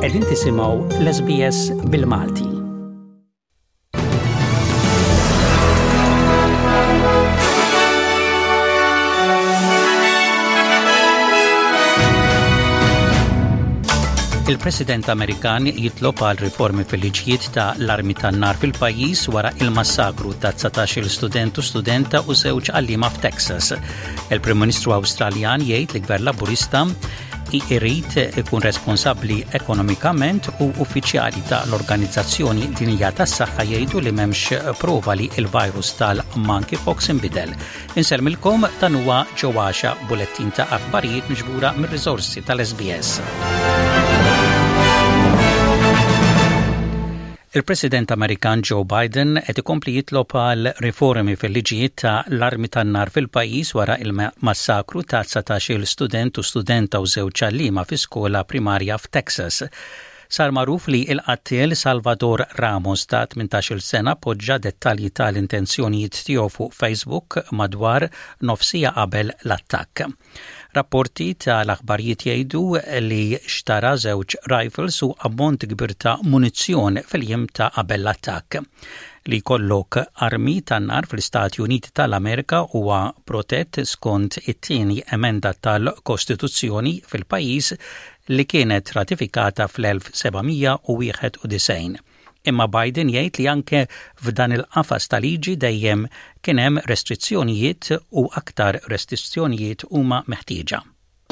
Qegħdin tisimgħu l-SBS bil-Malti. Il-President Amerikan jitlob għal riformi fil-liġijiet ta' l-armi tan-nar fil-pajjiż wara il-massakru ta' 19 student u studenta u żewġ għalliema f'Texas. Il-Prim Ministru Awstraljan jgħid li gvern Laburista irid ikun responsabbli ekonomikament u uffiċjali ta' l-Organizzazzjoni Dinija tas-Saħħa jgħidu li m'hemmx prova li il-virus tal-monkeypox inbidel. Inselmilkom dan huwa ġewwaxa bulettin ta' aħbarijiet miġbura mir-riżorsi tal-SBS. Il-President Amerikan Joe Biden qed ikompli jitlob għal riformi fil-liġijiet ta' l-armi tan-nar fil-pajjiż wara il-massakru ta' 19-il student u studenta u żewġ għalliema fi skola primarja f'Texas. Sar magħruf li l-qattiel Salvador Ramos ta' 18-il sena poġġa dettalji ta' l-intenzjonijiet tiegħu fuq Facebook madwar nofsija qabel l-attakk. Rapporti tal-aħbarijiet jgħidu li xtara żewġ rifles u ammont kbir ta' munizzjon fil-jiem ta' qabel l-attakk. Li jkollok armi tan-nar fl-Istati Uniti tal-Amerika huwa protett skont it-tieni emenda tal-Kostituzzjoni fil-pajjiż li kienet ratifikata fl-1791. Imma Biden jgħid li anke f'dan il-qafas ta' liġi dejjem kien hemm restrizzjonijiet u aktar restrizzjonijiet huma meħtieġa.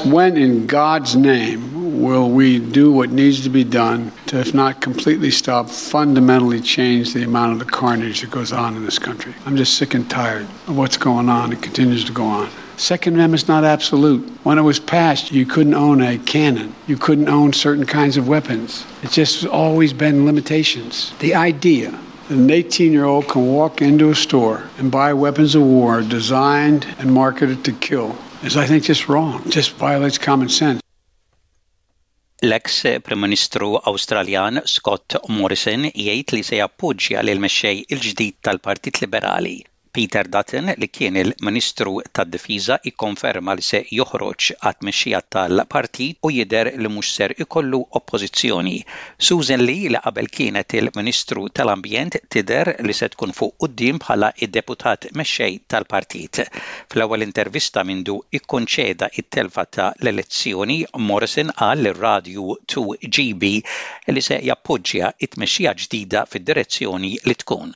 When in God's name will we do what needs to be done to if not completely stop, fundamentally change the amount of the carnage that goes on in this country. I'm just sick and tired of what's going on and continues to go on. Second Amendment's not absolute. When it was passed, you couldn't own a cannon. You couldn't own certain kinds of weapons. It just has always been limitations. The idea that an eighteen year old can walk into a store and buy weapons of war designed and marketed to kill is I think just wrong, it just violates common sense. L-eks Prim Ministru Awstraljan Scott Morrison jgħid li se jappoġġja lill-mexxej il-ġdid tal-Partit Liberali, Peter Dutton, li kien il-Ministru tad-Difiża, ikkonferma li se joħroġ għat-tmexxija tal-partit u jidher li mhux ser ikollu oppożizzjoni. Susan Lee, li qabel kienet il-Ministru tal-Ambjent, tidher li se tkun fuq quddiem bħala d-Deputat Mexxej tal-partit. Fl-ewwel intervista mindu ikkonċeda t-telfa ta' l-elezzjoni, Morrison qal lir-Radju 2GB li se jappoġġja t-tmexxija ġdida fid-direzzjoni li tkun.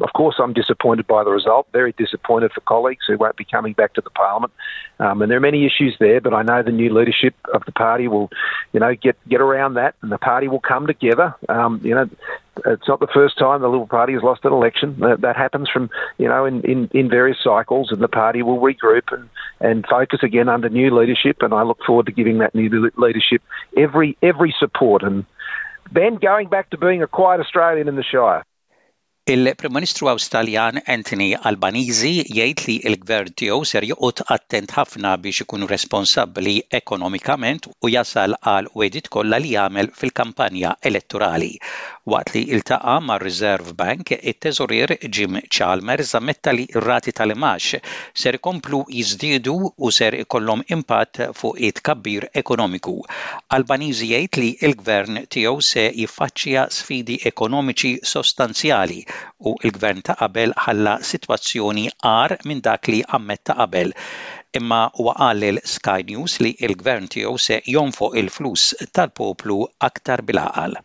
Of course, I'm disappointed by the result, very disappointed for colleagues who won't be coming back to the parliament. Um, and there are many issues there, but I know the new leadership of the party will, you know, get, get around that and the party will come together. Um, you know, it's not the first time the Liberal Party has lost an election. That, that happens from, you know, in, in, in, various cycles and the party will regroup and, and focus again under new leadership. And I look forward to giving that new leadership every, every support and, then going back to being a quiet Australian in the Shire. Il-Prim Ministru Awstraljan Anthony Albanese jgħid li l-Gvern tiegħu ser joqgħod attent ħafna biex ikun responsabbli ekonomikament u jasal għall-wegħdiet kollha li għamel fil-kampanja elettorali. Waqt li ltaqa' mar-Reserve Bank, it-Teżorier Jim Chalmers ammetta li r-rati tal-imgħax ser ikomplu jiżdiedu u ser ikollhom impatt fuq it-tkabbir ekonomiku. Albanizi jgħid li l-Gvern tiegħu se jiffaċċja sfidi ekonomiċi sostanzjali u l-Gvern ta' qabel ħalla sitwazzjoni agħar minn dak li ammetta qabel. Imma huwa qal lil Sky News li l-Gvern tiegħu se jonfoq il-flus tal-poplu aktar bil-għaqal.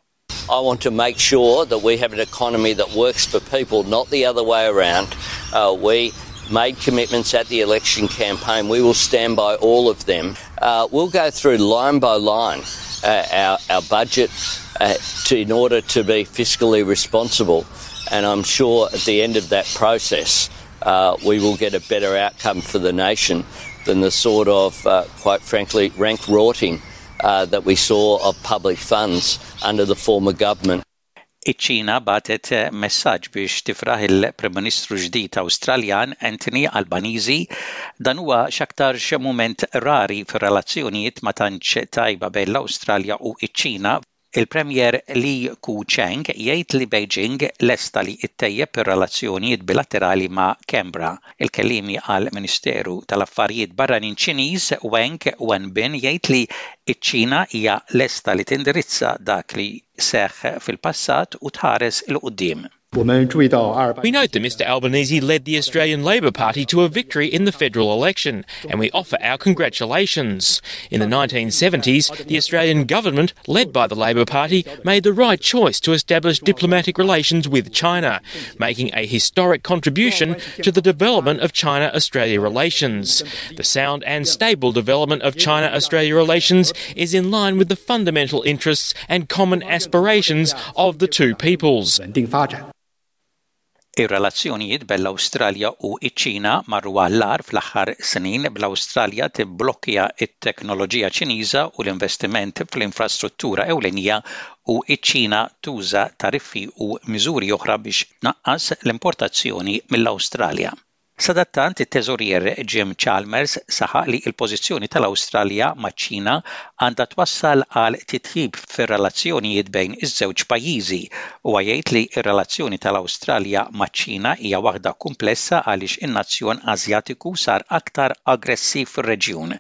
I want to make sure that we have an economy that works for people, not the other way around. Uh, we made commitments at the election campaign. We will stand by all of them. Uh, we'll go through line by line uh, our, our budget uh, to, in order to be fiscally responsible. And I'm sure at the end of that process, uh, we will get a better outcome for the nation than the sort of, uh, quite frankly, rank rotting that we saw of public funds under the former government. Iċ-Ċina bagħtet messaġġ biex tifraħ il-Prim Ministru ġdid Awstraljan Anthony Albanese. Dan huwa x'aktarx mument rari fir-relazzjonijiet ma tantx tajba bejn l-Awstralja u ċ-Ċina. Il-Premier Li Keqiang jgħid li Beijing lesta li ittejjeb ir-relazzjonijiet bilaterali ma' Canberra. Il-kelliemi għall-Ministeru tal-Affarijiet Barranin Ċiniż Wang Wenbin jgħid li ċ-Ċina hija lesta li tindirizza dak li seħħ fil-passat u tħares 'il quddiem. We note that Mr Albanese led the Australian Labor Party to a victory in the federal election, and we offer our congratulations. In the 1970s, the Australian government, led by the Labor Party, made the right choice to establish diplomatic relations with China, making a historic contribution to the development of China Australia relations. The sound and stable development of China Australia relations is in line with the fundamental interests and common aspirations of the two peoples. Ir-relazzjonijiet bell-Awstralja u ċ-Ċina marru għall-agħar fl-aħħar snin, bl-Awstralja tibblokkja t-teknoloġija Ċiniża u l-investiment fl-infrastruttura ewlenija u ċ-Ċina tuża tariffi u miżuri oħra biex tnaqqas l-importazzjoni mill-Awstralja. Sadattant, it-Teżorier Jim Chalmers saħaq li l-pożizzjoni tal-Awstralja maċ-Ċina għandha twassal għal titjib fir-relazzjonijiet bejn iż-żewġ pajjiżi. Huwa jgħid li r-relazzjoni tal-Awstralja maċ-Ċina hija waħda kumplessa għaliex in-nazzjon Asjatiku sar aktar aggressiv fir-reġjun.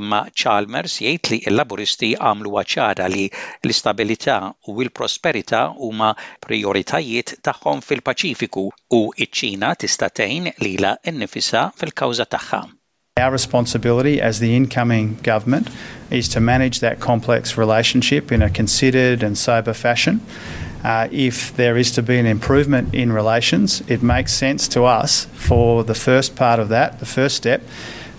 Imma Chalmers jgħid li l-Laburisti għamluha ċara li l-istabilità u l-prosperità huma prijoritajiet tagħhom fil-Paċifiku, u iċ-Ċina tista' tgħin li في الكوزة تاعها. Our responsibility as the incoming government is to manage that complex relationship in a considered and sober fashion. Uh, if there is to be an improvement in relations, it makes sense to us for the first part of that, the first step,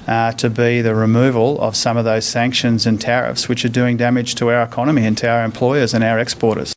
uh, to be the removal of some of those sanctions and tariffs which are doing damage to our economy and to our employers and our exporters.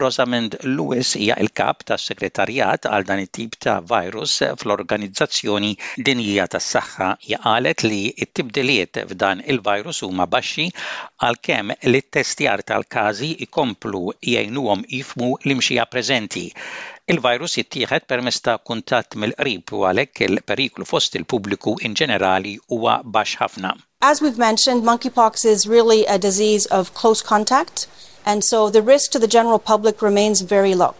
Rosamund Lewis hija l-Kap tas-Segretarjat għal dan it-tip ta' virus fl-Organizzazzjoni Dinjija tas-Saħħa. Hija qalet li t-tibdiliet f'dan il-virus huma baxxi għalkemm li t-testjar tal-każi jkomplu jgħinuhom jifhmu l-imxija preżenti. Il-virus jittieħed permezz ta' kuntatt mill-qrib u għalhekk il-periklu fost il-pubbliku inġenerali huwa baxx ħafna. As we've mentioned, monkeypox is really a disease of close contact, and so the risk to the general public remains very low.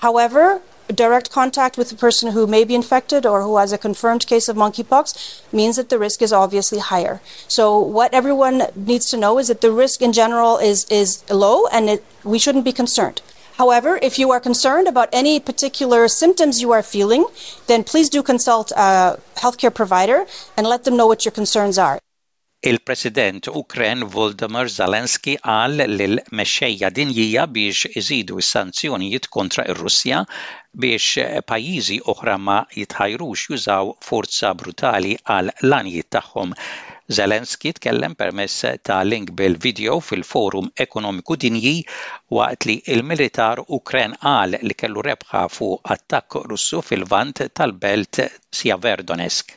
However, direct contact with a person who may be infected or who has a confirmed case of monkeypox means that the risk is obviously higher. So what everyone needs to know is that the risk in general is is low, and it, We shouldn't be concerned. However, if you are concerned about any particular symptoms you are feeling, then please do consult a healthcare provider and let them know what your concerns are. Il-President Ukren Volodymyr Zelensky qal lil mexxejja dinjija biex iżidu s-sanzjonijiet kontra r-Russja biex pajjiżi oħra ma jitħajrux jużaw forza brutali għal l-għanijiet tagħhom. Zelensky tkellem permezz ta' link bil-video fil-Forum Ekonomiku Dinji waqt li l-militar Ukren qal li kellu rebħa fuq attakk Russu fil-Lvant tal-belt Siaverdonetsk.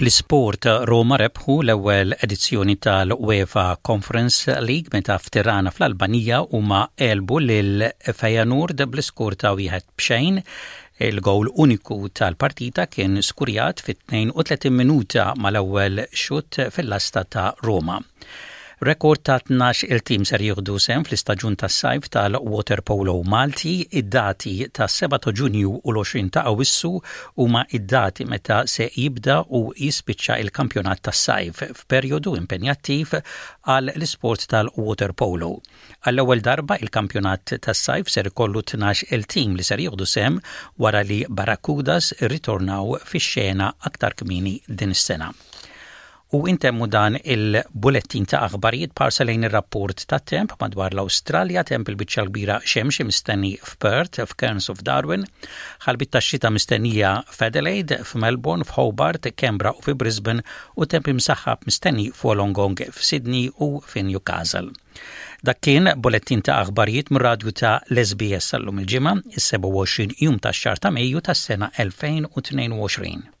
Fl-isport, Roma rebħu l-ewwel edizzjoni tal-UEFA Conference League meta f'Tirana fl-Albanija huma elbu lil Fejanur bl-iskur ta' wieħed b'xejn. Il-gowl uniku tal-partita kien skurjat fit-32 minuta mal-ewwel xut fil-lasta ta' Roma. Rekord ta' tnax-il tim ser jieħdu sehem fl-istaġun tas-sajf tal-Waterpolo Malti. Id-dati tas-seba' ta' Ġunju u l-għoxrin ta' Awissu huma d-dati meta se jibda u jispiċċa il-kampjonat tas-sajf f'perjodu impenjattiv għal l-isport tal-waterpolo. Għall-ewwel darba il-kampjonat tas-sajf ser ikollu tnax-il tim li ser jieħdu sehem wara li Barracudas irritornaw fix-xena aktar kmieni din is-sena. U intemmu dan il-bulettin ta' aħbarijiet b'ħarsa lejn ir-rapport tat-temp madwar l-Awstralja, temp il-biċċa l-kbira xemxi mistenni f'Perth, f'Cairns u f'Darwin, ħalbit tax-xita mistennija f'Adelaide, f'Melbourne, f'Hobart, Canberra u fi Brisbane u temp imsaħħab mistenni f'Wollongong, f'Sydney u fi Newcastle. Dak kien bulettin ta' aħbarijiet mir-radju ta' l-SBS għallum il-ġimgħa, is-27 jum tax-xahar ta' Mejju tas-sena 2022.